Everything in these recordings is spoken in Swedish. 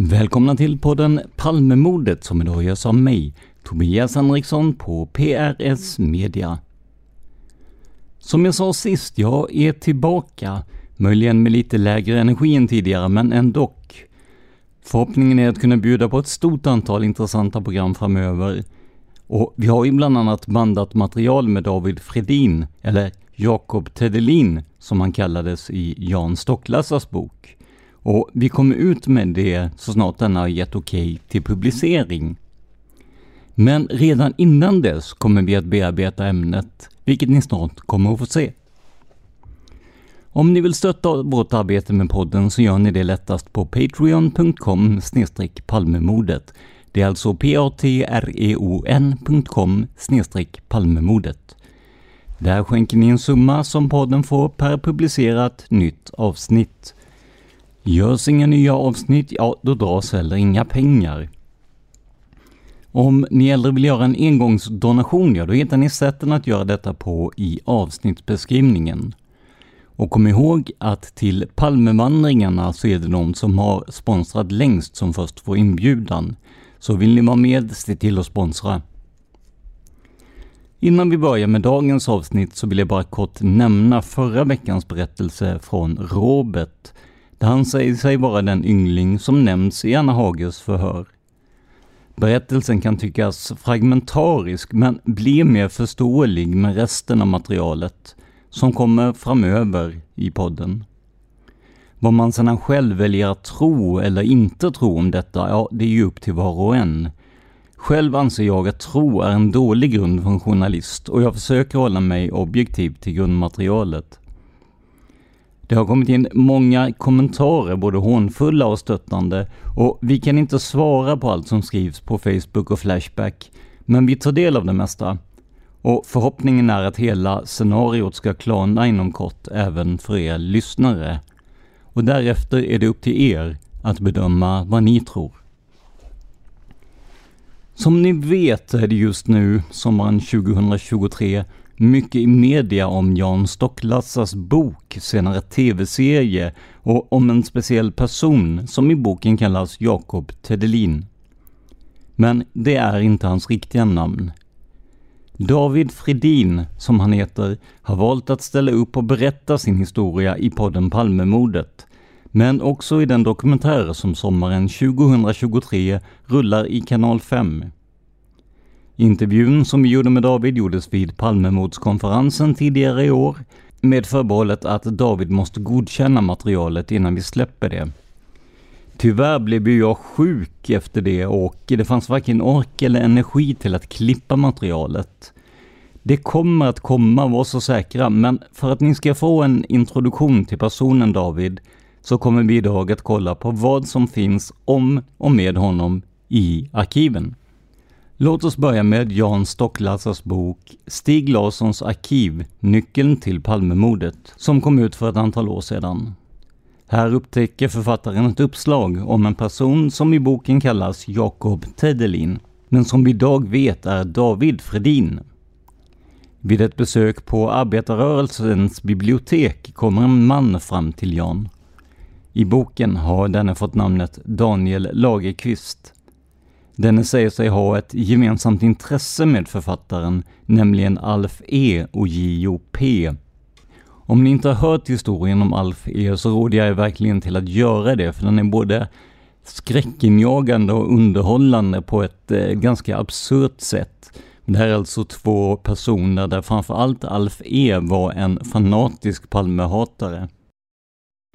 Välkomna till podden Palmemordet som idag görs av mig, Tobias Henriksson på PRS Media. Som jag sa sist, jag är tillbaka. Möjligen med lite lägre energi än tidigare, men ändå. Förhoppningen är att kunna bjuda på ett stort antal intressanta program framöver. Och vi har ju bland annat bandat material med David Fredin, eller Jakob Tedelin som han kallades i Jan Stocklassas bok. Och vi kommer ut med det så snart den har gett okej okay till publicering. Men redan innan dess kommer vi att bearbeta ämnet, vilket ni snart kommer att få se. Om ni vill stötta vårt arbete med podden så gör ni det lättast på patreon.com palmemordet. Det är alltså p-a-t-r-e-o-n.com palmemordet. Där skänker ni en summa som podden får per publicerat nytt avsnitt. Görs inga nya avsnitt, ja då dras heller inga pengar. Om ni äldre vill göra en engångsdonation, ja då hittar ni sätten att göra detta på i avsnittsbeskrivningen. Och kom ihåg att till Palmevandringarna så är det de som har sponsrat längst som först får inbjudan. Så vill ni vara med, se till att sponsra. Innan vi börjar med dagens avsnitt så vill jag bara kort nämna förra veckans berättelse från Robert, där han säger sig vara den yngling som nämns i Anna Hagers förhör. Berättelsen kan tyckas fragmentarisk, men blir mer förståelig med resten av materialet, som kommer framöver i podden. Vad man sedan själv väljer att tro eller inte tro om detta, ja, det är ju upp till var och en. Själv anser jag att tro är en dålig grund för en journalist och jag försöker hålla mig objektiv till grundmaterialet. Det har kommit in många kommentarer, både hånfulla och stöttande, och vi kan inte svara på allt som skrivs på Facebook och Flashback, men vi tar del av det mesta. Och förhoppningen är att hela scenariot ska klarna inom kort även för er lyssnare. Och därefter är det upp till er att bedöma vad ni tror. Som ni vet är det just nu, sommaren 2023, mycket i media om Jan Stocklassas bok, senare tv-serie, och om en speciell person som i boken kallas Jakob Tedelin. Men det är inte hans riktiga namn. David Fredin, som han heter, har valt att ställa upp och berätta sin historia i podden Palmemordet, men också i den dokumentär som sommaren 2023 rullar i kanal 5. Intervjun som vi gjorde med David gjordes vid Palmemordskonferensen tidigare i år med förbehållet att David måste godkänna materialet innan vi släpper det. Tyvärr blev ju jag sjuk efter det och det fanns varken ork eller energi till att klippa materialet. Det kommer att komma, var så säkra, men för att ni ska få en introduktion till personen David så kommer vi idag att kolla på vad som finns om och med honom i arkiven. Låt oss börja med Jan Stocklassas bok Stig Larssons arkiv, Nyckeln till Palmemordet, som kom ut för ett antal år sedan. Här upptäcker författaren ett uppslag om en person som i boken kallas Jakob Tedelin, men som vi idag vet är David Fredin. Vid ett besök på arbetarrörelsens bibliotek kommer en man fram till Jan. I boken har denne fått namnet Daniel Lagerqvist. Denne säger sig ha ett gemensamt intresse med författaren, nämligen Alf E och J.O.P. Om ni inte har hört historien om Alf E så råder jag er verkligen till att göra det, för den är både skräckinjagande och underhållande på ett eh, ganska absurt sätt. Det här är alltså två personer där framförallt Alf E var en fanatisk Palmehatare.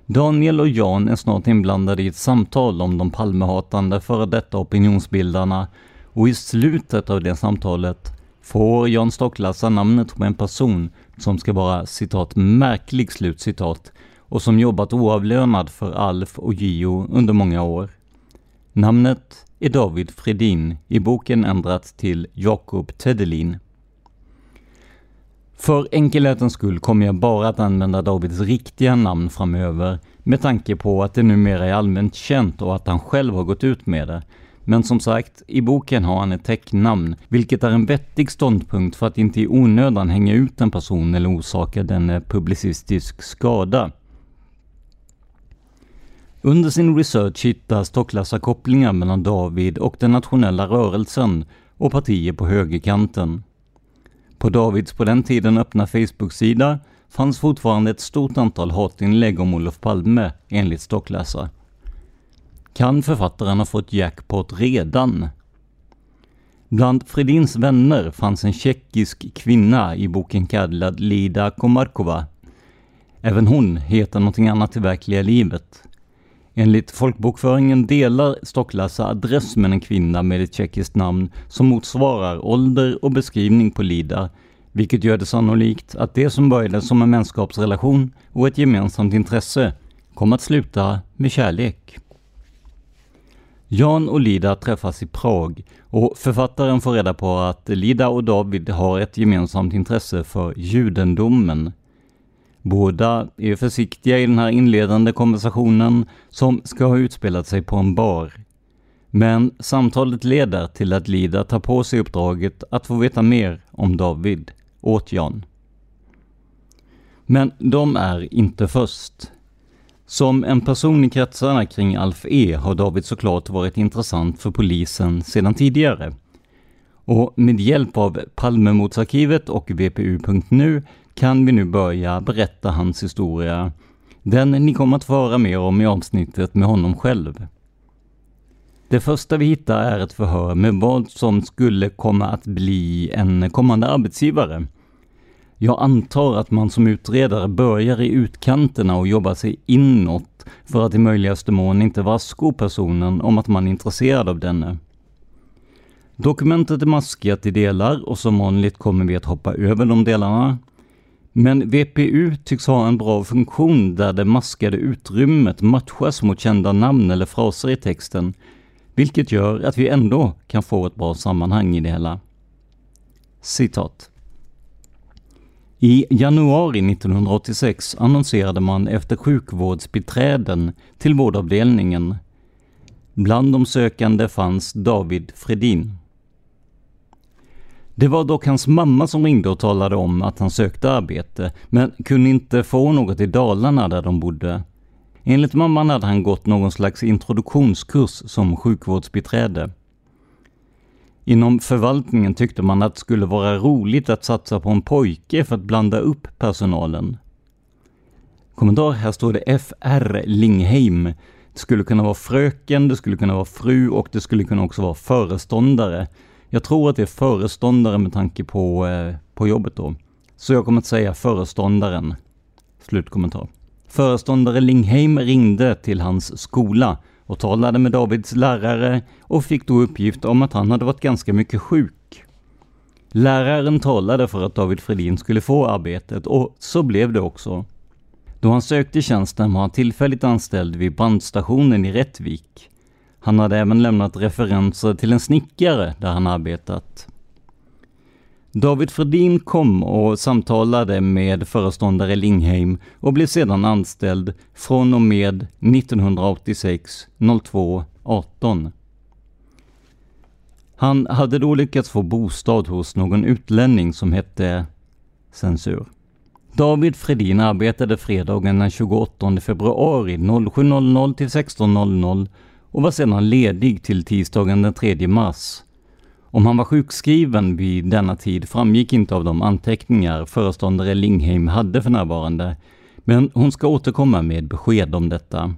Daniel och Jan är snart inblandade i ett samtal om de Palmehatande före detta opinionsbildarna och i slutet av det samtalet får Jan Stocklassa namnet på en person som ska vara citat ”märklig” slutcitat och som jobbat oavlönad för Alf och Gio under många år. Namnet är David Fredin, i boken ändrat till Jakob Tedelin. För enkelhetens skull kommer jag bara att använda Davids riktiga namn framöver, med tanke på att det numera är allmänt känt och att han själv har gått ut med det. Men som sagt, i boken har han ett täcknamn, vilket är en vettig ståndpunkt för att inte i onödan hänga ut en person eller orsaka den eh, publicistisk skada. Under sin research hittas Stocklassa kopplingar mellan David och den nationella rörelsen och partier på högerkanten. På Davids på den tiden öppna Facebook-sida fanns fortfarande ett stort antal hatinlägg om Olof Palme, enligt stockläsare. Kan författaren ha fått jackpot redan? Bland Fredins vänner fanns en tjeckisk kvinna i boken kallad Lida Komarkova. Även hon heter någonting annat i verkliga livet. Enligt folkbokföringen delar Stocklassa adress med en kvinna med ett tjeckiskt namn som motsvarar ålder och beskrivning på Lida, vilket gör det sannolikt att det som började som en vänskapsrelation och ett gemensamt intresse kom att sluta med kärlek. Jan och Lida träffas i Prag och författaren får reda på att Lida och David har ett gemensamt intresse för judendomen. Båda är försiktiga i den här inledande konversationen som ska ha utspelat sig på en bar. Men samtalet leder till att Lida tar på sig uppdraget att få veta mer om David åt Jan. Men de är inte först. Som en person i kretsarna kring Alf E har David såklart varit intressant för polisen sedan tidigare. Och med hjälp av Palmemordsarkivet och VPU.nu kan vi nu börja berätta hans historia. Den ni kommer att få höra mer om i avsnittet med honom själv. Det första vi hittar är ett förhör med vad som skulle komma att bli en kommande arbetsgivare. Jag antar att man som utredare börjar i utkanterna och jobbar sig inåt för att i möjligaste mån inte varsko personen om att man är intresserad av denne. Dokumentet är maskat i delar och som vanligt kommer vi att hoppa över de delarna. Men VPU tycks ha en bra funktion där det maskade utrymmet matchas mot kända namn eller fraser i texten, vilket gör att vi ändå kan få ett bra sammanhang i det hela. Citat. I januari 1986 annonserade man efter sjukvårdsbiträden till vårdavdelningen. Bland de sökande fanns David Fredin. Det var dock hans mamma som ringde och talade om att han sökte arbete, men kunde inte få något i Dalarna där de bodde. Enligt mamman hade han gått någon slags introduktionskurs som sjukvårdsbiträde. Inom förvaltningen tyckte man att det skulle vara roligt att satsa på en pojke för att blanda upp personalen. Kommentar, här står det FR Lingheim. Det skulle kunna vara fröken, det skulle kunna vara fru och det skulle kunna också vara föreståndare. Jag tror att det är föreståndare med tanke på, eh, på jobbet då. Så jag kommer att säga föreståndaren. Slutkommentar. Föreståndare Lingheim ringde till hans skola och talade med Davids lärare och fick då uppgift om att han hade varit ganska mycket sjuk. Läraren talade för att David Fredin skulle få arbetet och så blev det också. Då han sökte tjänsten var han tillfälligt anställd vid brandstationen i Rättvik. Han hade även lämnat referenser till en snickare där han arbetat. David Fredin kom och samtalade med föreståndare Lingheim och blev sedan anställd från och med 1986 02 18. Han hade då lyckats få bostad hos någon utlänning som hette Censur. David Fredin arbetade fredagen den 28 februari 07.00 till 16.00 och var sedan ledig till tisdagen den 3 mars. Om han var sjukskriven vid denna tid framgick inte av de anteckningar föreståndare Lingheim hade för närvarande, men hon ska återkomma med besked om detta.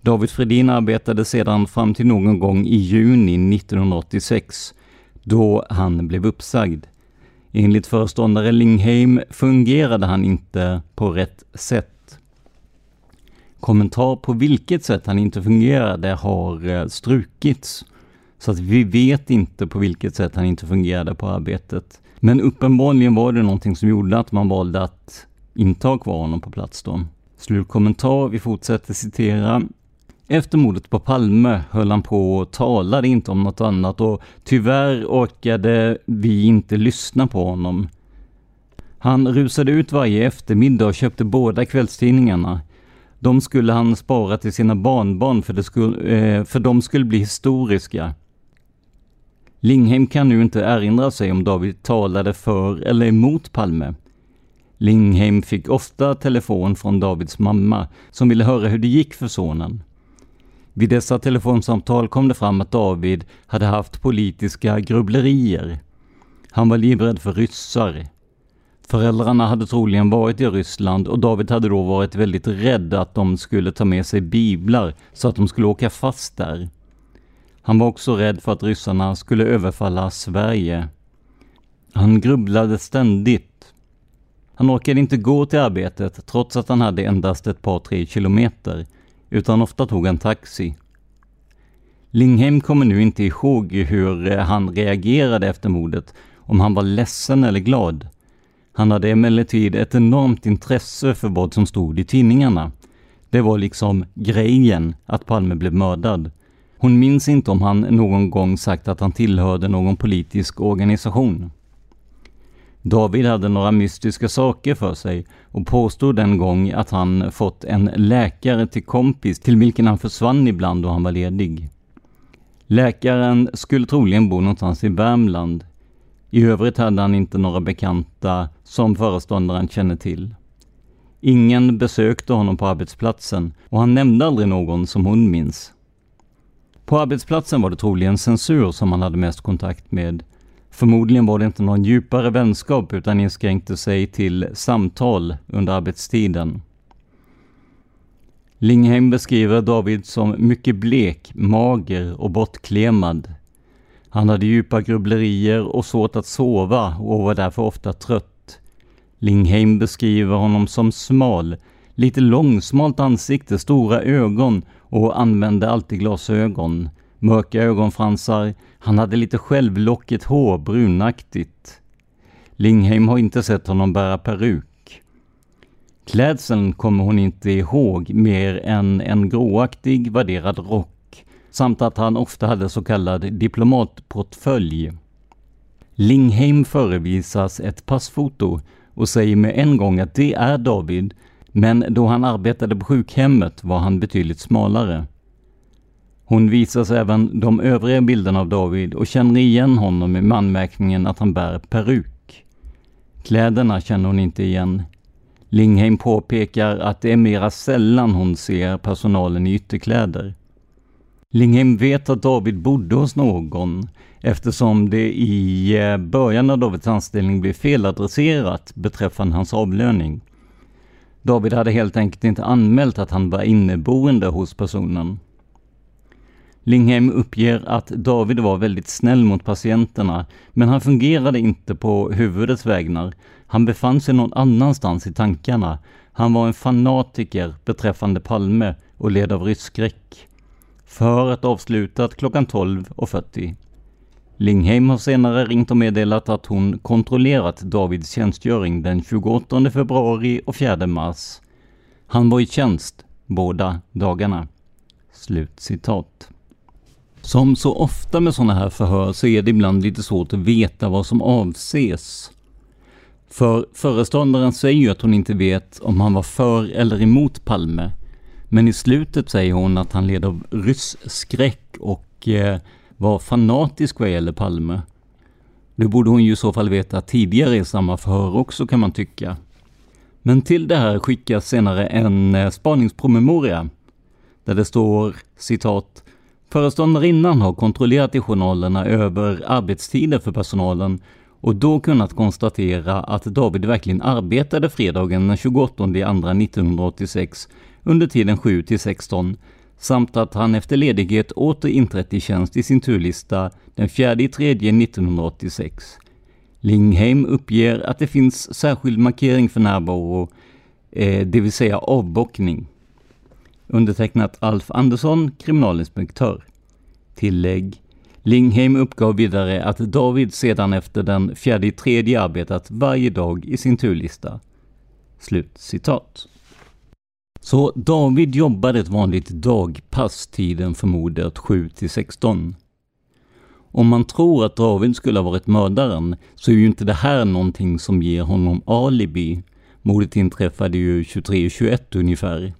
David Fredin arbetade sedan fram till någon gång i juni 1986, då han blev uppsagd. Enligt föreståndare Lingheim fungerade han inte på rätt sätt. Kommentar på vilket sätt han inte fungerade har eh, strukits, så att vi vet inte på vilket sätt han inte fungerade på arbetet. Men uppenbarligen var det någonting som gjorde att man valde att inte ha kvar honom på plats då. Slutkommentar, vi fortsätter citera. Efter mordet på Palme höll han på och talade inte om något annat och tyvärr orkade vi inte lyssna på honom. Han rusade ut varje eftermiddag och köpte båda kvällstidningarna. De skulle han spara till sina barnbarn för, det skulle, eh, för de skulle bli historiska. Lingheim kan nu inte erinra sig om David talade för eller emot Palme. Lingheim fick ofta telefon från Davids mamma som ville höra hur det gick för sonen. Vid dessa telefonsamtal kom det fram att David hade haft politiska grubblerier. Han var livrädd för ryssar. Föräldrarna hade troligen varit i Ryssland och David hade då varit väldigt rädd att de skulle ta med sig biblar så att de skulle åka fast där. Han var också rädd för att ryssarna skulle överfalla Sverige. Han grubblade ständigt. Han orkade inte gå till arbetet trots att han hade endast ett par tre kilometer utan ofta tog han taxi. Lingheim kommer nu inte ihåg hur han reagerade efter mordet, om han var ledsen eller glad. Han hade emellertid ett enormt intresse för vad som stod i tidningarna. Det var liksom grejen att Palme blev mördad. Hon minns inte om han någon gång sagt att han tillhörde någon politisk organisation. David hade några mystiska saker för sig och påstod en gång att han fått en läkare till kompis till vilken han försvann ibland då han var ledig. Läkaren skulle troligen bo någonstans i Värmland. I övrigt hade han inte några bekanta som föreståndaren känner till. Ingen besökte honom på arbetsplatsen och han nämnde aldrig någon som hon minns. På arbetsplatsen var det troligen censur som han hade mest kontakt med Förmodligen var det inte någon djupare vänskap utan inskränkte sig till samtal under arbetstiden. Lingheim beskriver David som mycket blek, mager och bortklemad. Han hade djupa grubblerier och svårt att sova och var därför ofta trött. Lingheim beskriver honom som smal, lite långsmalt ansikte, stora ögon och använde alltid glasögon mörka ögonfransar, han hade lite självlockigt hår, brunaktigt. Lingheim har inte sett honom bära peruk. Klädseln kommer hon inte ihåg mer än en gråaktig vadderad rock samt att han ofta hade så kallad diplomatportfölj. Lingheim förevisas ett passfoto och säger med en gång att det är David, men då han arbetade på sjukhemmet var han betydligt smalare. Hon visas även de övriga bilderna av David och känner igen honom i manmärkningen att han bär peruk. Kläderna känner hon inte igen. Lingheim påpekar att det är mera sällan hon ser personalen i ytterkläder. Lingheim vet att David bodde hos någon eftersom det i eh, början av Davids anställning blev feladresserat beträffande hans avlöning. David hade helt enkelt inte anmält att han var inneboende hos personen. Lingheim uppger att David var väldigt snäll mot patienterna, men han fungerade inte på huvudets vägnar. Han befann sig någon annanstans i tankarna. Han var en fanatiker beträffande Palme och led av rysskräck. Förhöret avslutat klockan 12.40. Lingheim har senare ringt och meddelat att hon kontrollerat Davids tjänstgöring den 28 februari och 4 mars. Han var i tjänst båda dagarna. Slut citat. Som så ofta med sådana här förhör så är det ibland lite svårt att veta vad som avses. För föreståndaren säger ju att hon inte vet om han var för eller emot Palme. Men i slutet säger hon att han led av rysskräck och eh, var fanatisk vad gäller Palme. Det borde hon ju i så fall veta tidigare i samma förhör också kan man tycka. Men till det här skickas senare en eh, spaningspromemoria där det står citat Föreståndarinnan har kontrollerat i journalerna över arbetstider för personalen och då kunnat konstatera att David verkligen arbetade fredagen den 28 andra 1986 under tiden 7 till 16 samt att han efter ledighet åter inträtt i tjänst i sin turlista den 4 3 1986. Lingheim uppger att det finns särskild markering för närvaro, eh, det vill säga avbockning. Undertecknat Alf Andersson, kriminalinspektör. Tillägg. Lingheim uppgav vidare att David sedan efter den fjärde tredje arbetat varje dag i sin turlista. Slut citat. Så David jobbade ett vanligt dagpass tiden för mordet 7 till 16. Om man tror att David skulle ha varit mördaren så är ju inte det här någonting som ger honom alibi. Mordet inträffade ju 23.21 ungefär.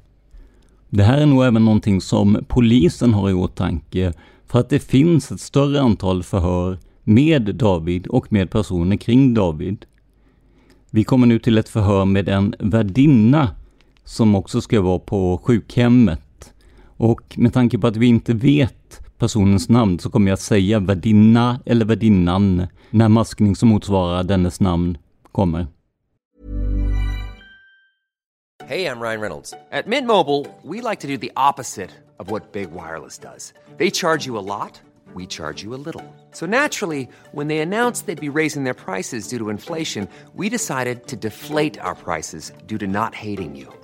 Det här är nog även någonting som polisen har i åtanke för att det finns ett större antal förhör med David och med personer kring David. Vi kommer nu till ett förhör med en värdinna som också ska vara på sjukhemmet. Och med tanke på att vi inte vet personens namn så kommer jag säga värdinna eller värdinnan när maskning som motsvarar dennes namn kommer. Hej, jag Ryan Reynolds. På Mint Mobile, we like to do the opposite of what Big Wireless does. They charge you a lot, we charge you a little. So naturally, when they announced they'd be raising their prices due to inflation, we decided to deflate our prices due to not hating you.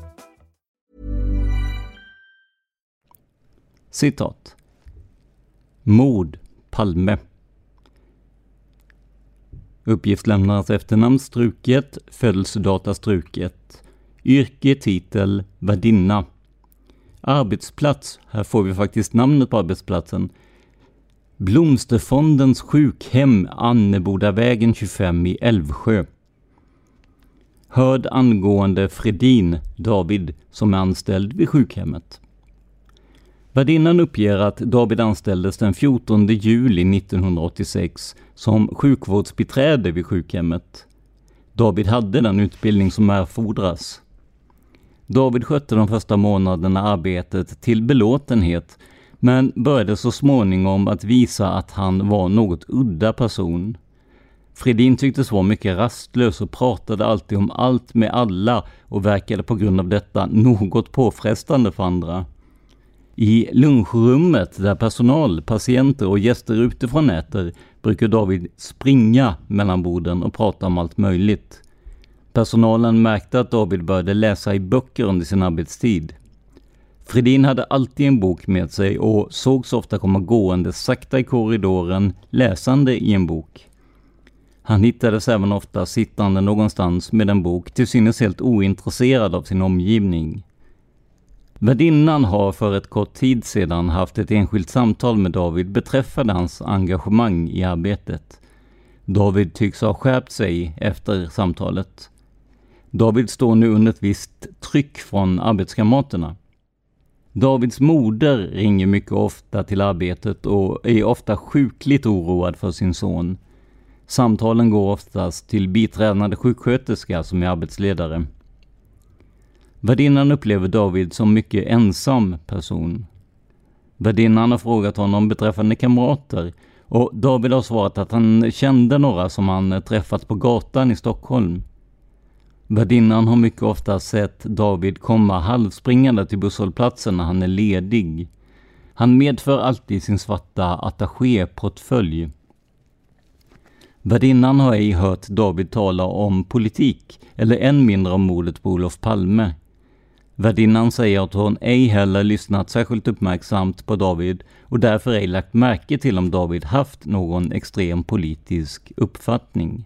Citat. Mord, Palme. Uppgiftslämnarens efternamn struket, födelsedata struket. Yrke, titel, värdinna. Arbetsplats, här får vi faktiskt namnet på arbetsplatsen. Blomsterfondens sjukhem, Annebodavägen 25 i Älvsjö. Hörd angående Fredin, David, som är anställd vid sjukhemmet. Värdinnan uppger att David anställdes den 14 juli 1986 som sjukvårdsbiträde vid sjukhemmet. David hade den utbildning som erfordras. David skötte de första månaderna arbetet till belåtenhet, men började så småningom att visa att han var något udda person. Fredin tycktes vara mycket rastlös och pratade alltid om allt med alla och verkade på grund av detta något påfrestande för andra. I lunchrummet där personal, patienter och gäster utifrån äter brukar David springa mellan borden och prata om allt möjligt. Personalen märkte att David började läsa i böcker under sin arbetstid. Fredin hade alltid en bok med sig och sågs ofta komma gående sakta i korridoren läsande i en bok. Han hittades även ofta sittande någonstans med en bok, till synes helt ointresserad av sin omgivning. Värdinnan har för ett kort tid sedan haft ett enskilt samtal med David beträffande hans engagemang i arbetet. David tycks ha skärpt sig efter samtalet. David står nu under ett visst tryck från arbetskamraterna. Davids moder ringer mycket ofta till arbetet och är ofta sjukligt oroad för sin son. Samtalen går oftast till biträdande sjuksköterska som är arbetsledare. Värdinnan upplever David som mycket ensam person. Värdinnan har frågat honom beträffande kamrater och David har svarat att han kände några som han träffat på gatan i Stockholm. Värdinnan har mycket ofta sett David komma halvspringande till busshållplatsen när han är ledig. Han medför alltid sin svarta attachéportfölj. Värdinnan har ej hört David tala om politik eller än mindre om mordet på Olof Palme. Värdinnan säger att hon ej heller lyssnat särskilt uppmärksamt på David och därför ej lagt märke till om David haft någon extrem politisk uppfattning.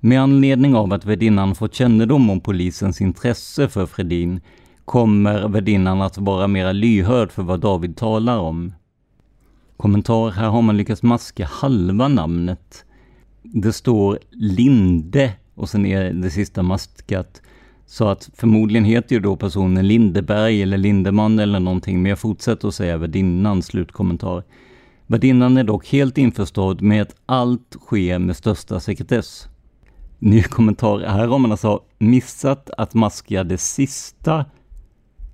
Med anledning av att värdinnan fått kännedom om polisens intresse för Fredin kommer värdinnan att vara mera lyhörd för vad David talar om. Kommentar, här har man lyckats maska halva namnet. Det står Linde och sen är det sista maskat. Så att förmodligen heter ju då personen Lindeberg eller Lindeman eller någonting, men jag fortsätter att säga värdinnan, slutkommentar. Värdinnan är dock helt införstådd med att allt sker med största sekretess. Ny kommentar, här har man alltså missat att maska det sista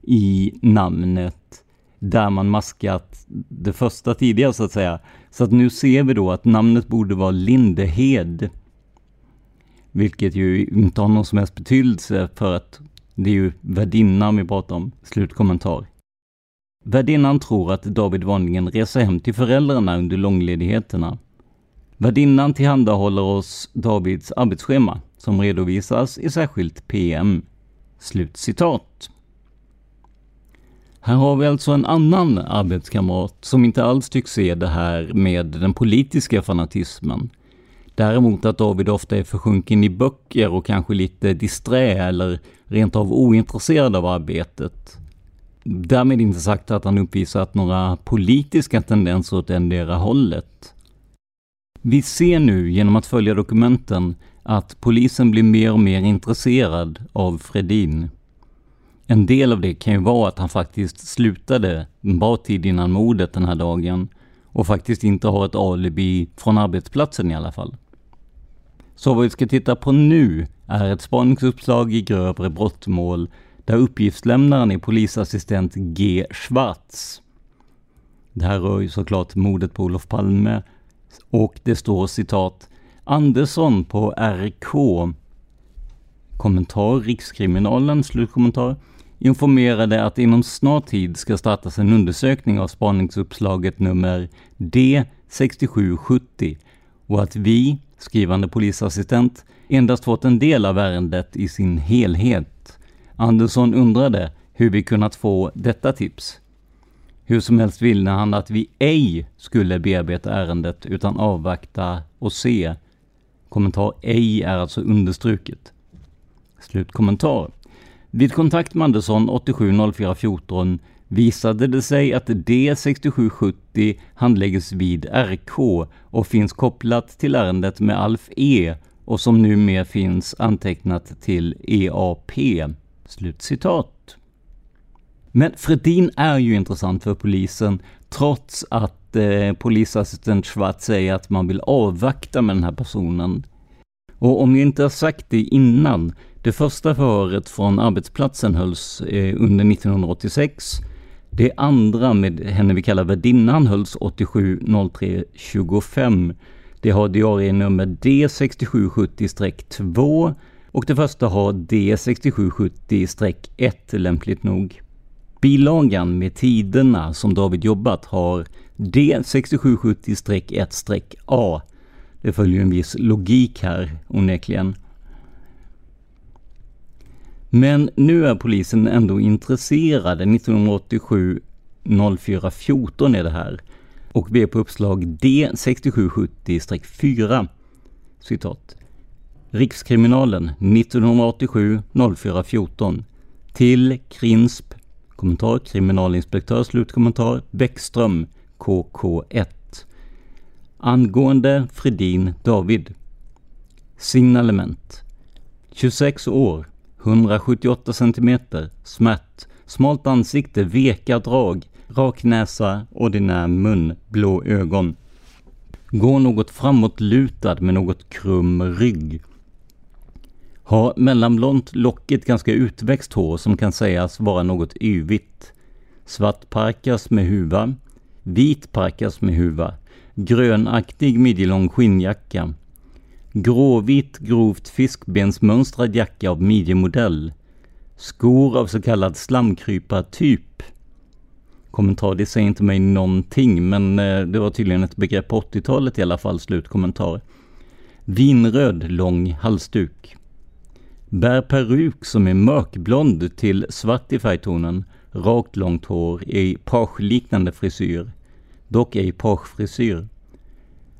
i namnet där man maskat det första tidigare så att säga. Så att nu ser vi då att namnet borde vara Lindehed. Vilket ju inte har någon som helst betydelse för att det är ju värdinnan vi pratar om. Slutkommentar. Värdinnan tror att David vanligen reser hem till föräldrarna under långledigheterna. Värdinnan tillhandahåller oss Davids arbetsschema som redovisas i särskilt PM. Slutcitat. Här har vi alltså en annan arbetskamrat som inte alls tycks se det här med den politiska fanatismen. Däremot att David ofta är försjunken i böcker och kanske lite disträ eller rent av ointresserad av arbetet. Därmed inte sagt att han uppvisat några politiska tendenser åt endera hållet. Vi ser nu genom att följa dokumenten att polisen blir mer och mer intresserad av Fredin. En del av det kan ju vara att han faktiskt slutade en bra tid innan mordet den här dagen och faktiskt inte har ett alibi från arbetsplatsen i alla fall. Så vad vi ska titta på nu är ett spaningsuppslag i grövre brottmål där uppgiftslämnaren är polisassistent G. Schwarz. Det här rör ju såklart mordet på Olof Palme och det står citat Andersson på RK Kommentar Rikskriminalen, slutkommentar informerade att inom snar tid ska startas en undersökning av spaningsuppslaget nummer D6770 och att vi, skrivande polisassistent, endast fått en del av ärendet i sin helhet. Andersson undrade hur vi kunnat få detta tips. Hur som helst ville han att vi ej skulle bearbeta ärendet utan avvakta och se. Kommentar ej är alltså understruket. Slutkommentar. Vid kontakt med Andersson 870414 visade det sig att D6770 handläggs vid RK och finns kopplat till ärendet med Alf E och som numera finns antecknat till EAP. Slutcitat. Men Fredin är ju intressant för polisen trots att eh, polisassistent Schwarz säger att man vill avvakta med den här personen. Och om jag inte har sagt det innan, det första förhöret från arbetsplatsen hölls eh, under 1986. Det andra med henne vi kallar värdinnan hölls 870325. Det har diarienummer D6770-2 och det första har D6770-1 lämpligt nog. Bilagan med tiderna som David jobbat har D6770-1-A. Det följer en viss logik här onekligen. Men nu är polisen ändå intresserade. 1987 0414 är det här. Och vi är på uppslag D6770-4. Citat. Rikskriminalen 1987 0414 till Krinsp kommentar kriminalinspektör slutkommentar Bäckström KK1 angående Fredin David signalement 26 år 178 cm smärt smalt ansikte veka drag rak näsa ordinär mun blå ögon går något framåtlutad med något krum rygg har mellanblont, lockigt, ganska utväxt hår som kan sägas vara något yvigt. Svart parkas med huva. Vit parkas med huva. Grönaktig midjelång skinnjacka. Gråvit grovt fiskbensmönstrad jacka av midjemodell. Skor av så kallad slamkrypartyp. Kommentar, det säger inte mig någonting, men eh, det var tydligen ett begrepp på 80-talet i alla fall, slutkommentar. Vinröd lång halsduk. Bär peruk som är mörkblond till svart i färgtonen, rakt långt hår i pageliknande frisyr, dock ej pagefrisyr.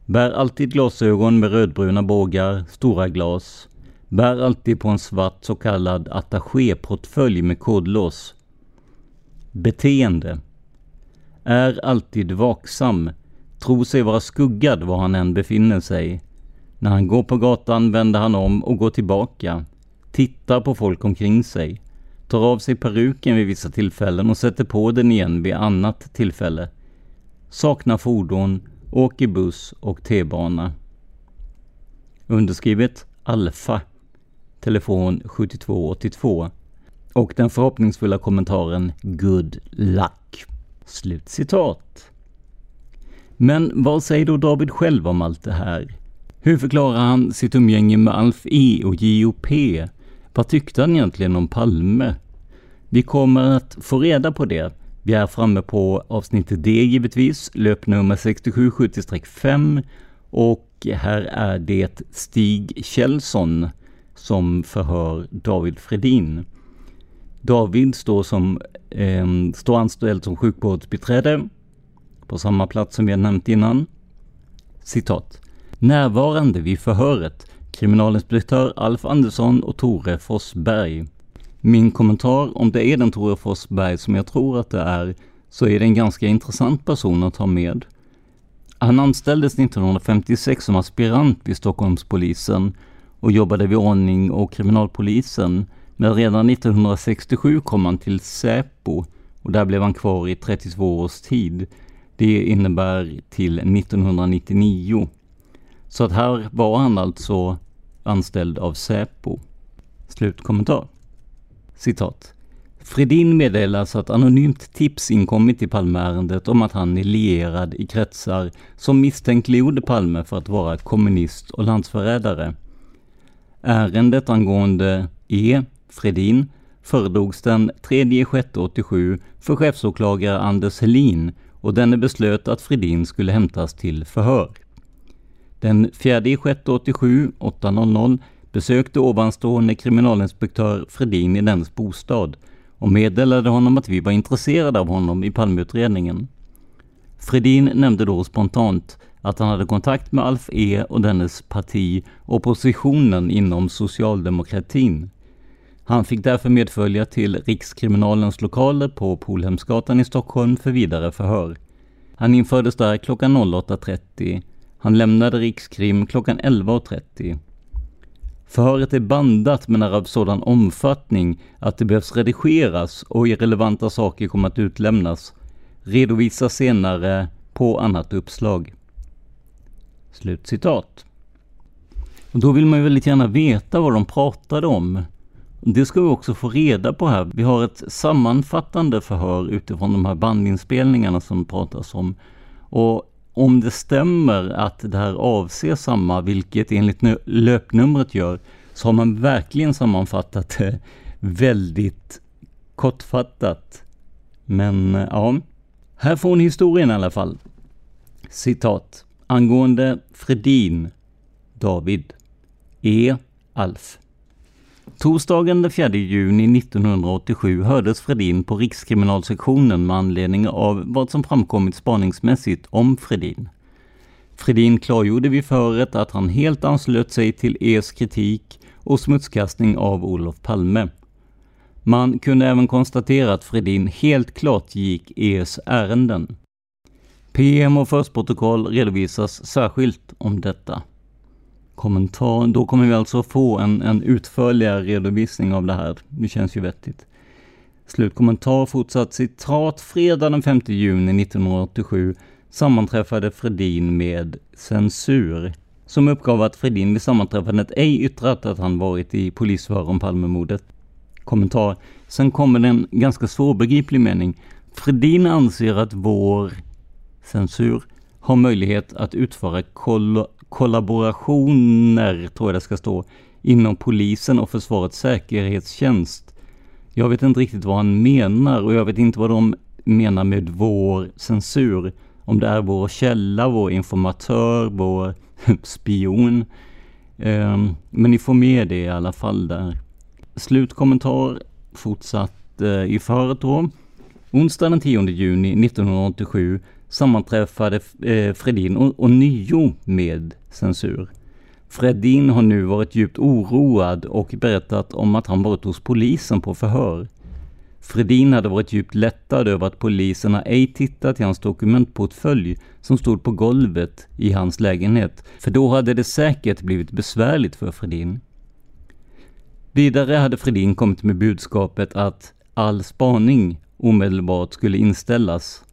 Bär alltid glasögon med rödbruna bågar, stora glas. Bär alltid på en svart så kallad attachéportfölj med kodlås. Beteende. Är alltid vaksam. Tror sig vara skuggad var han än befinner sig. När han går på gatan vänder han om och går tillbaka tittar på folk omkring sig, tar av sig peruken vid vissa tillfällen och sätter på den igen vid annat tillfälle. Saknar fordon, åker buss och T-bana. Underskrivet Alfa, telefon 7282 och den förhoppningsfulla kommentaren Good luck. Slutcitat. Men vad säger då David själv om allt det här? Hur förklarar han sitt umgänge med Alf E och JOP vad tyckte han egentligen om Palme? Vi kommer att få reda på det. Vi är framme på avsnitt D givetvis, löpnummer 6770-5 och här är det Stig Kjellson som förhör David Fredin. David står, som, eh, står anställd som sjukvårdsbiträde på samma plats som vi har nämnt innan. Citat. Närvarande vid förhöret kriminalinspektör Alf Andersson och Tore Forsberg. Min kommentar, om det är den Tore Forsberg som jag tror att det är, så är det en ganska intressant person att ha med. Han anställdes 1956 som aspirant vid Stockholmspolisen och jobbade vid ordning och kriminalpolisen. Men redan 1967 kom han till Säpo och där blev han kvar i 32 års tid. Det innebär till 1999. Så att här var han alltså anställd av Säpo. Slutkommentar. Citat. Fredin meddelas att anonymt tips inkommit i Palmeärendet om att han är lierad i kretsar som misstänkliggjorde Palme för att vara kommunist och landsförrädare. Ärendet angående E. Fredin föredrogs den 3 87 för chefsåklagare Anders Helin och denne beslöt att Fredin skulle hämtas till förhör. Den 4 juni 87 8.00 besökte ovanstående kriminalinspektör Fredin i dennes bostad och meddelade honom att vi var intresserade av honom i Palmeutredningen. Fredin nämnde då spontant att han hade kontakt med Alf E och dennes parti, oppositionen inom socialdemokratin. Han fick därför medfölja till Rikskriminalens lokaler på Polhemsgatan i Stockholm för vidare förhör. Han infördes där klockan 08.30 han lämnade Rikskrim klockan 11.30. Förhöret är bandat men är av sådan omfattning att det behövs redigeras och irrelevanta saker kommer att utlämnas. Redovisas senare på annat uppslag. Slutcitat. Och då vill man ju väldigt gärna veta vad de pratade om. Det ska vi också få reda på här. Vi har ett sammanfattande förhör utifrån de här bandinspelningarna som pratas om. Och om det stämmer att det här avser samma, vilket enligt löpnumret gör, så har man verkligen sammanfattat det väldigt kortfattat. Men ja, här får ni historien i alla fall. Citat. Angående Fredin, David. E. Alf. Torsdagen den 4 juni 1987 hördes Fredin på Rikskriminalsektionen med anledning av vad som framkommit spaningsmässigt om Fredin. Fredin klargjorde vid förhöret att han helt anslöt sig till ES kritik och smutskastning av Olof Palme. Man kunde även konstatera att Fredin helt klart gick ES ärenden. PM och förstprotokoll redovisas särskilt om detta. Kommentar. Då kommer vi alltså få en, en utförligare redovisning av det här. Det känns ju vettigt. Slutkommentar, fortsatt citat. Fredag den 5 juni 1987 sammanträffade Fredin med censur, som uppgav att Fredin vid sammanträffandet ej yttrat att han varit i polisförhör om Palmemordet. Kommentar. Sen kommer det en ganska svårbegriplig mening. Fredin anser att vår censur har möjlighet att utföra kollo kollaborationer, tror jag det ska stå, inom polisen och Försvarets säkerhetstjänst. Jag vet inte riktigt vad han menar och jag vet inte vad de menar med vår censur. Om det är vår källa, vår informatör, vår spion. Um, men ni får med det i alla fall där. Slutkommentar fortsatt uh, i förhöret då. Onsdag den 10 juni 1987 sammanträffade eh, Fredin ånyo med censur. Fredin har nu varit djupt oroad och berättat om att han varit hos polisen på förhör. Fredin hade varit djupt lättad över att poliserna ej tittat i hans dokumentportfölj som stod på golvet i hans lägenhet, för då hade det säkert blivit besvärligt för Fredin. Vidare hade Fredin kommit med budskapet att all spaning omedelbart skulle inställas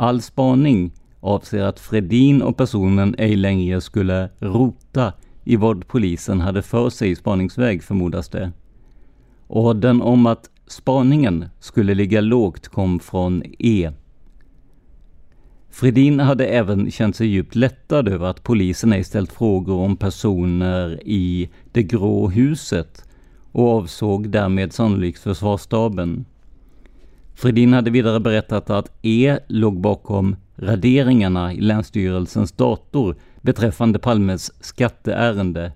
All spaning avser att Fredin och personen ej längre skulle rota i vad polisen hade för sig i spaningsväg förmodas det. Orden om att spaningen skulle ligga lågt kom från E. Fredin hade även känt sig djupt lättad över att polisen ej ställt frågor om personer i det grå huset och avsåg därmed sannolikt försvarsstaben. Fredin hade vidare berättat att E låg bakom raderingarna i Länsstyrelsens dator beträffande Palmes skatteärende.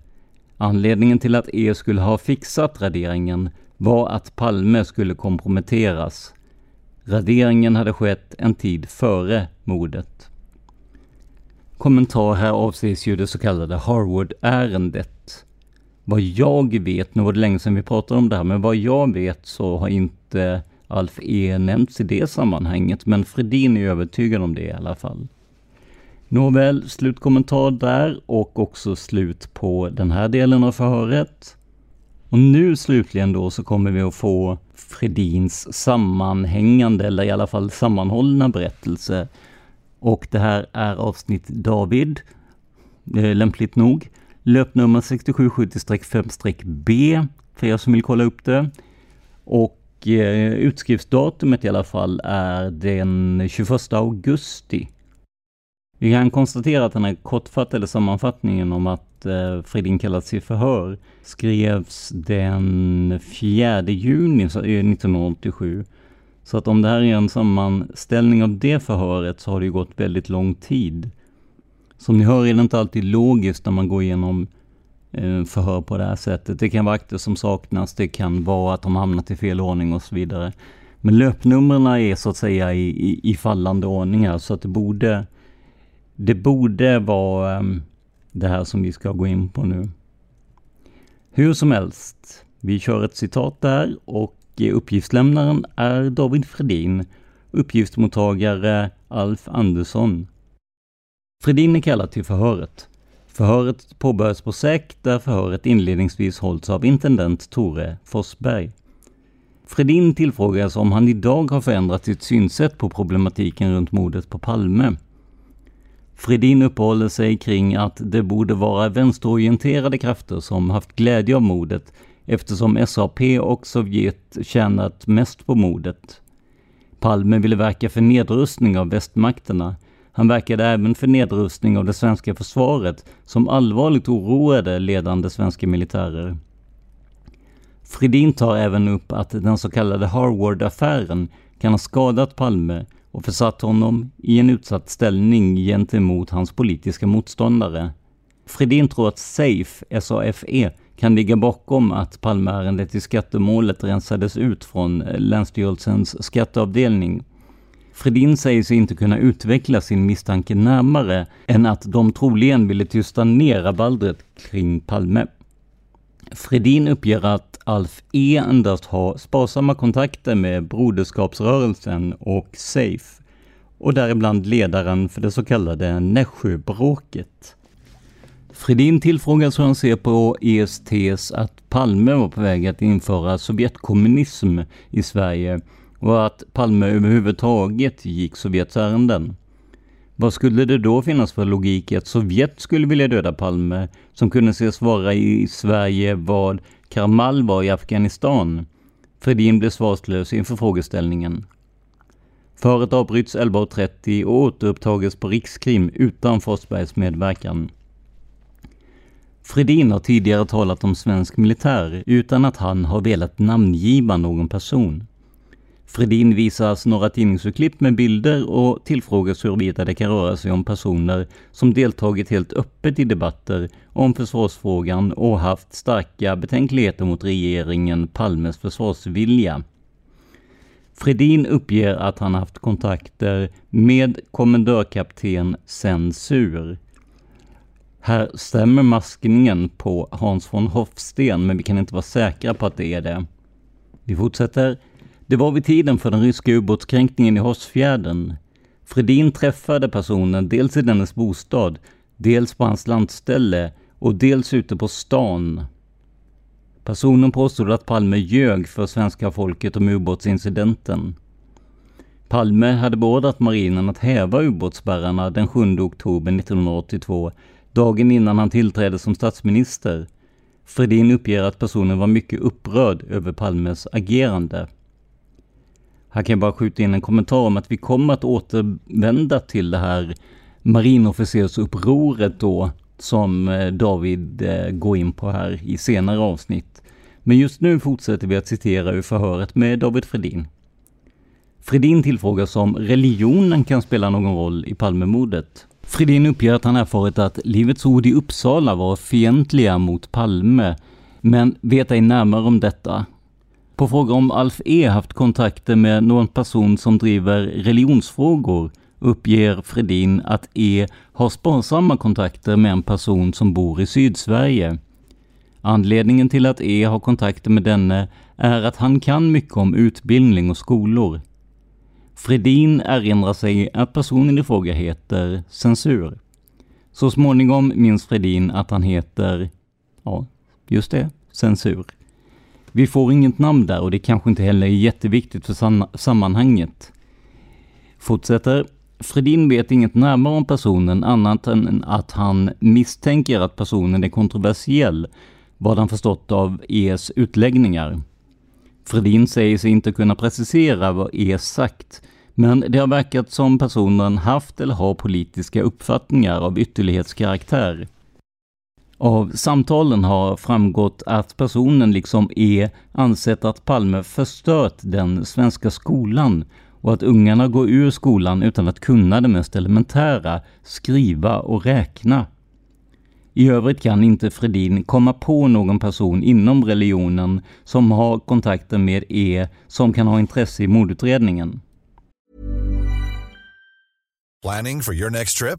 Anledningen till att E skulle ha fixat raderingen var att Palme skulle komprometteras. Raderingen hade skett en tid före mordet. Kommentar här avses ju det så kallade Harwood-ärendet. Vad jag vet, nu var det länge sedan vi pratade om det här, men vad jag vet så har inte Alf E nämnts i det sammanhanget, men Fredin är övertygad om det i alla fall. Nåväl, slutkommentar där och också slut på den här delen av förhöret. Och nu slutligen då så kommer vi att få Fredins sammanhängande, eller i alla fall sammanhållna berättelse. Och det här är avsnitt David, eh, lämpligt nog. Löpnummer 6770-5-B, för er som vill kolla upp det. Och eh, utskriftsdatumet i alla fall är den 21 augusti. Vi kan konstatera att den här kortfattade sammanfattningen om att eh, Fredin kallats till förhör skrevs den 4 juni 1987. Eh, så att om det här är en sammanställning av det förhöret så har det gått väldigt lång tid. Som ni hör är det inte alltid logiskt när man går igenom Eh, förhör på det här sättet. Det kan vara akter som saknas, det kan vara att de hamnat i fel ordning och så vidare. Men löpnumren är så att säga i, i, i fallande ordning här, så att det borde, det borde vara ehm, det här som vi ska gå in på nu. Hur som helst, vi kör ett citat där och eh, uppgiftslämnaren är David Fredin, uppgiftsmottagare Alf Andersson. Fredin är kallad till förhöret. Förhöret påbörjas på SÄK där förhöret inledningsvis hålls av intendent Tore Forsberg. Fredin tillfrågas om han idag har förändrat sitt synsätt på problematiken runt mordet på Palme. Fredin uppehåller sig kring att det borde vara vänsterorienterade krafter som haft glädje av mordet eftersom SAP och Sovjet tjänat mest på mordet. Palme ville verka för nedrustning av västmakterna han verkade även för nedrustning av det svenska försvaret som allvarligt oroade ledande svenska militärer. Fredin tar även upp att den så kallade Harvard-affären kan ha skadat Palme och försatt honom i en utsatt ställning gentemot hans politiska motståndare. Fredin tror att SAFE, SAFE, kan ligga bakom att Palmeärendet i skattemålet rensades ut från eh, Länsstyrelsens skatteavdelning. Fredin säger sig inte kunna utveckla sin misstanke närmare än att de troligen ville tysta ner rabaldret kring Palme. Fredin uppger att Alf E endast har sparsamma kontakter med Broderskapsrörelsen och SAFE och däribland ledaren för det så kallade Nässjöbråket. Fredin tillfrågas hur han ser på ESTs att Palme var på väg att införa Sovjetkommunism i Sverige och att Palme överhuvudtaget gick Sovjets ärenden. Vad skulle det då finnas för logik i att Sovjet skulle vilja döda Palme, som kunde ses vara i Sverige vad Karmal var i Afghanistan? Fredin blev svarslös inför frågeställningen. Föret avbryts 11.30 och återupptages på Rikskrim utan Forsbergs medverkan. Fredin har tidigare talat om svensk militär utan att han har velat namngiva någon person. Fredin visas några tidningsurklipp med bilder och tillfrågas huruvida det kan röra sig om personer som deltagit helt öppet i debatter om försvarsfrågan och haft starka betänkligheter mot regeringen Palmes försvarsvilja. Fredin uppger att han haft kontakter med kommendörkapten Censur. Här stämmer maskningen på Hans von Hofsten, men vi kan inte vara säkra på att det är det. Vi fortsätter. Det var vid tiden för den ryska ubåtskränkningen i Hårsfjärden. Fredin träffade personen dels i dennes bostad, dels på hans landställe och dels ute på stan. Personen påstod att Palme ljög för svenska folket om ubåtsincidenten. Palme hade beordrat marinen att häva ubåtsspärrarna den 7 oktober 1982, dagen innan han tillträdde som statsminister. Fredin uppger att personen var mycket upprörd över Palmes agerande. Här kan jag bara skjuta in en kommentar om att vi kommer att återvända till det här marinofficersupproret då, som eh, David eh, går in på här i senare avsnitt. Men just nu fortsätter vi att citera ur förhöret med David Fredin. Fredin tillfrågas om religionen kan spela någon roll i Palmemordet. Fredin uppger att han erfarit att Livets Ord i Uppsala var fientliga mot Palme, men vet ej närmare om detta. På fråga om Alf E haft kontakter med någon person som driver religionsfrågor uppger Fredin att E har sparsamma kontakter med en person som bor i Sydsverige. Anledningen till att E har kontakter med denne är att han kan mycket om utbildning och skolor. Fredin erinrar sig att personen i fråga heter Censur. Så småningom minns Fredin att han heter, ja, just det, Censur. Vi får inget namn där och det kanske inte heller är jätteviktigt för sammanhanget. Fortsätter. Fredin vet inget närmare om personen annat än att han misstänker att personen är kontroversiell, vad han förstått av ES utläggningar. Fredin säger sig inte kunna precisera vad ES sagt, men det har verkat som personen haft eller har politiska uppfattningar av ytterlighetskaraktär. Av samtalen har framgått att personen liksom E ansett att Palme förstört den svenska skolan och att ungarna går ur skolan utan att kunna det mest elementära, skriva och räkna. I övrigt kan inte Fredin komma på någon person inom religionen som har kontakter med E som kan ha intresse i mordutredningen. Planning for your next trip?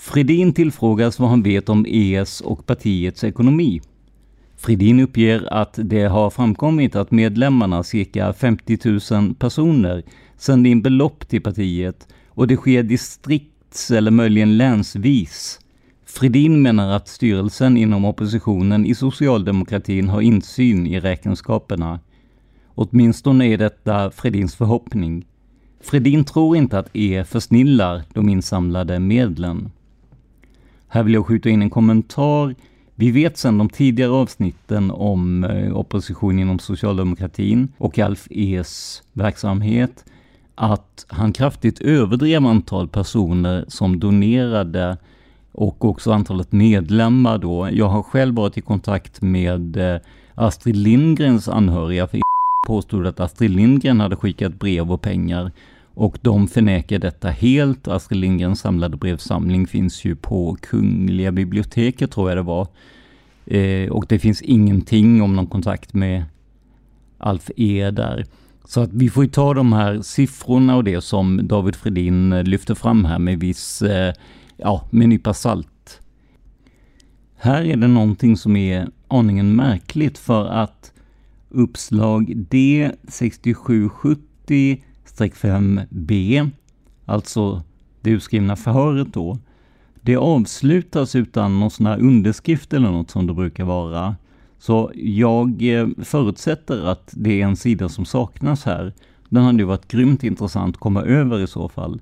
Fredin tillfrågas vad han vet om ES och partiets ekonomi. Fridin uppger att det har framkommit att medlemmarna, cirka 50 000 personer, sänder in belopp till partiet och det sker distrikts eller möjligen länsvis. Fridin menar att styrelsen inom oppositionen i socialdemokratin har insyn i räkenskaperna. Åtminstone är detta Fredins förhoppning. Fredin tror inte att E försnillar de insamlade medlen. Här vill jag skjuta in en kommentar. Vi vet sedan de tidigare avsnitten om eh, opposition inom socialdemokratin och Alf E's verksamhet att han kraftigt överdrev antal personer som donerade och också antalet medlemmar då. Jag har själv varit i kontakt med eh, Astrid Lindgrens anhöriga, för påstod att Astrid Lindgren hade skickat brev och pengar och de förnekar detta helt. Astrid Lindgrens samlade brevsamling finns ju på Kungliga biblioteket tror jag det var. Eh, och det finns ingenting om någon kontakt med Alf E där. Så att vi får ju ta de här siffrorna och det som David Fredin eh, lyfter fram här med viss, eh, ja, med en nypa salt. Här är det någonting som är aningen märkligt för att uppslag D 6770 5b, alltså det utskrivna förhöret då, det avslutas utan någon sån här underskrift eller något som det brukar vara. Så jag eh, förutsätter att det är en sida som saknas här. Den hade ju varit grymt intressant att komma över i så fall.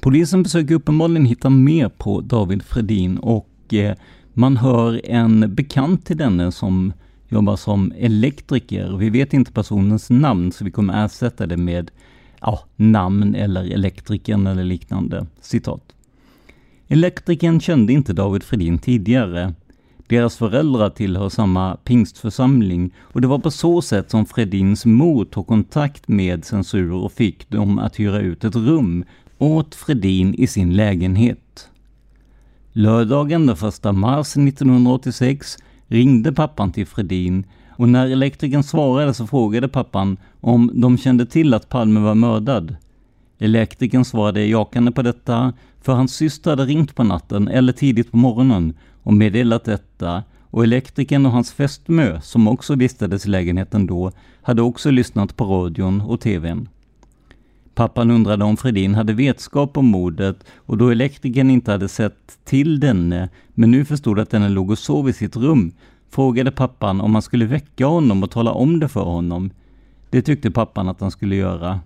Polisen försöker uppenbarligen hitta mer på David Fredin och eh, man hör en bekant till denne som jobbar som elektriker. Vi vet inte personens namn så vi kommer ersätta det med ja, namn eller elektrikern eller liknande. Citat. Elektrikern kände inte David Fredin tidigare. Deras föräldrar tillhör samma pingstförsamling och det var på så sätt som Fredins mor tog kontakt med censur och fick dem att hyra ut ett rum åt Fredin i sin lägenhet. Lördagen den 1 mars 1986 ringde pappan till Fredin och när elektrikern svarade så frågade pappan om de kände till att Palme var mördad. Elektrikern svarade jakande på detta, för hans syster hade ringt på natten eller tidigt på morgonen och meddelat detta och elektrikern och hans fästmö, som också vistades i lägenheten då, hade också lyssnat på radion och tvn. Pappan undrade om Fredin hade vetskap om mordet och då elektrikern inte hade sett till denne, men nu förstod att denne låg och sov i sitt rum, frågade pappan om han skulle väcka honom och tala om det för honom. Det tyckte pappan att han skulle göra.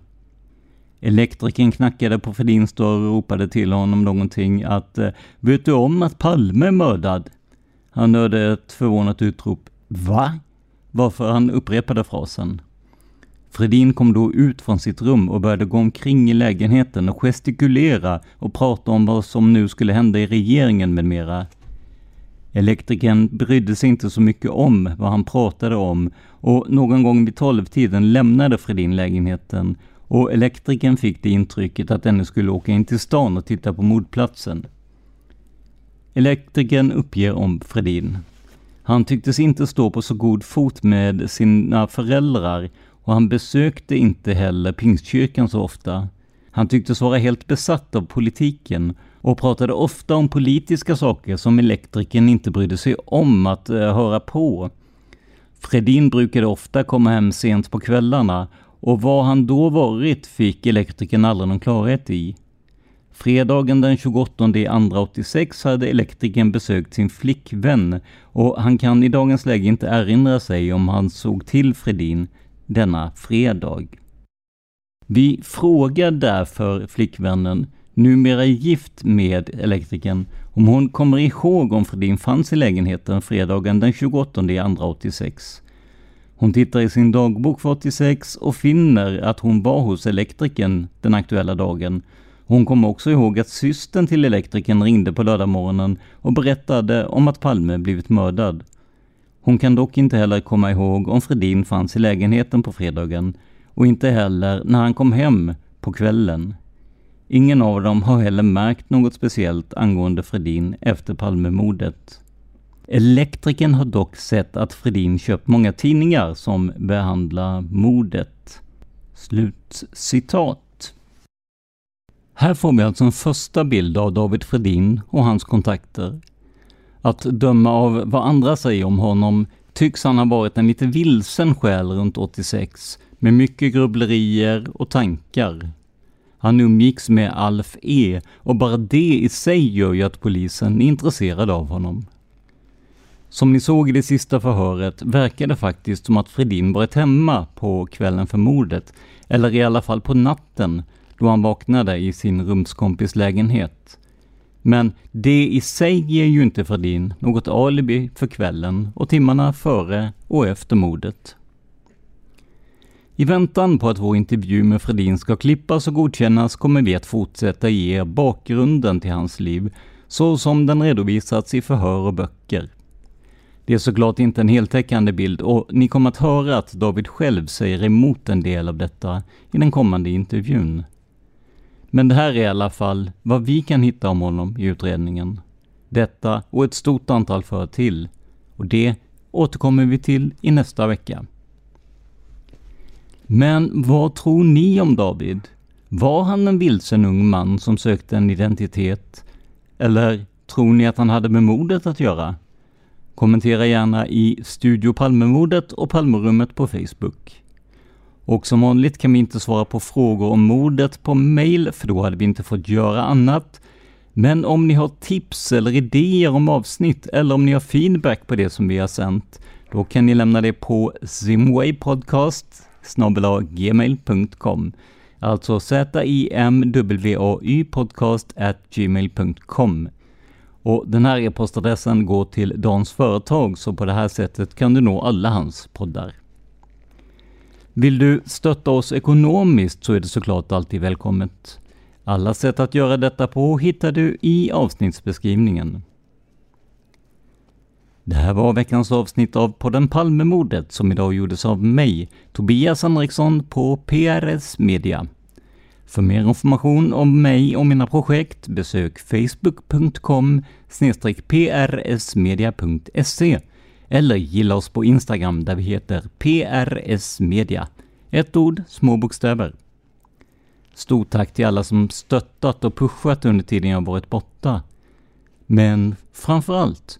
Elektrikern knackade på Fredins dörr och ropade till honom någonting att eh, ”Vet du om att Palme är mördad?” Han hörde ett förvånat utrop ”Va?” varför han upprepade frasen. Fredin kom då ut från sitt rum och började gå omkring i lägenheten och gestikulera och prata om vad som nu skulle hända i regeringen med mera. Elektrikern brydde sig inte så mycket om vad han pratade om och någon gång vid tolvtiden lämnade Fredin lägenheten och elektrikern fick det intrycket att denne skulle åka in till stan och titta på mordplatsen. Elektrikern uppger om Fredin. Han tycktes inte stå på så god fot med sina föräldrar och han besökte inte heller Pingstkyrkan så ofta. Han tycktes vara helt besatt av politiken och pratade ofta om politiska saker som elektrikern inte brydde sig om att eh, höra på. Fredin brukade ofta komma hem sent på kvällarna och var han då varit fick elektrikern aldrig någon klarhet i. Fredagen den 28 86 hade elektrikern besökt sin flickvän och han kan i dagens läge inte erinra sig om han såg till Fredin denna fredag. Vi frågar därför flickvännen, numera gift med elektrikern, om hon kommer ihåg om Fredin fanns i lägenheten fredagen den 28 86. Hon tittar i sin dagbok för 86 och finner att hon var hos elektrikern den aktuella dagen. Hon kommer också ihåg att systern till elektrikern ringde på lördagmorgonen och berättade om att Palme blivit mördad. Hon kan dock inte heller komma ihåg om Fredin fanns i lägenheten på fredagen och inte heller när han kom hem på kvällen. Ingen av dem har heller märkt något speciellt angående Fredin efter Palmemordet. Elektrikern har dock sett att Fredin köpt många tidningar som behandlar mordet. Slutcitat. Här får vi alltså en första bild av David Fredin och hans kontakter. Att döma av vad andra säger om honom tycks han ha varit en lite vilsen själ runt 86, med mycket grubblerier och tankar. Han umgicks med Alf E och bara det i sig gör ju att polisen är intresserad av honom. Som ni såg i det sista förhöret verkar det faktiskt som att Fredin varit hemma på kvällen för mordet, eller i alla fall på natten, då han vaknade i sin rumskompis lägenhet. Men det i sig ger ju inte Fredin något alibi för kvällen och timmarna före och efter mordet. I väntan på att vår intervju med Fredin ska klippas och godkännas kommer vi att fortsätta ge er bakgrunden till hans liv, så som den redovisats i förhör och böcker. Det är såklart inte en heltäckande bild och ni kommer att höra att David själv säger emot en del av detta i den kommande intervjun. Men det här är i alla fall vad vi kan hitta om honom i utredningen. Detta och ett stort antal för till. Och det återkommer vi till i nästa vecka. Men vad tror ni om David? Var han en vilsen ung man som sökte en identitet? Eller tror ni att han hade med mordet att göra? Kommentera gärna i Studio Palmemordet och Palmerummet på Facebook. Och som vanligt kan vi inte svara på frågor om mordet på mail, för då hade vi inte fått göra annat. Men om ni har tips eller idéer om avsnitt, eller om ni har feedback på det som vi har sänt, då kan ni lämna det på zimwaypodcast gmail.com. Alltså z-i-m-w-a-y podcast gmail.com. Och den här e-postadressen går till Dans företag, så på det här sättet kan du nå alla hans poddar. Vill du stötta oss ekonomiskt så är det såklart alltid välkommet. Alla sätt att göra detta på hittar du i avsnittsbeskrivningen. Det här var veckans avsnitt av podden Palmemordet som idag gjordes av mig, Tobias Henriksson på PRS Media. För mer information om mig och mina projekt besök facebook.com prsmedia.se eller gilla oss på Instagram där vi heter PRS Media. Ett ord, små bokstäver. Stort tack till alla som stöttat och pushat under tiden jag varit borta. Men framför allt,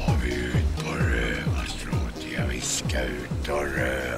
friska ska ut och röva.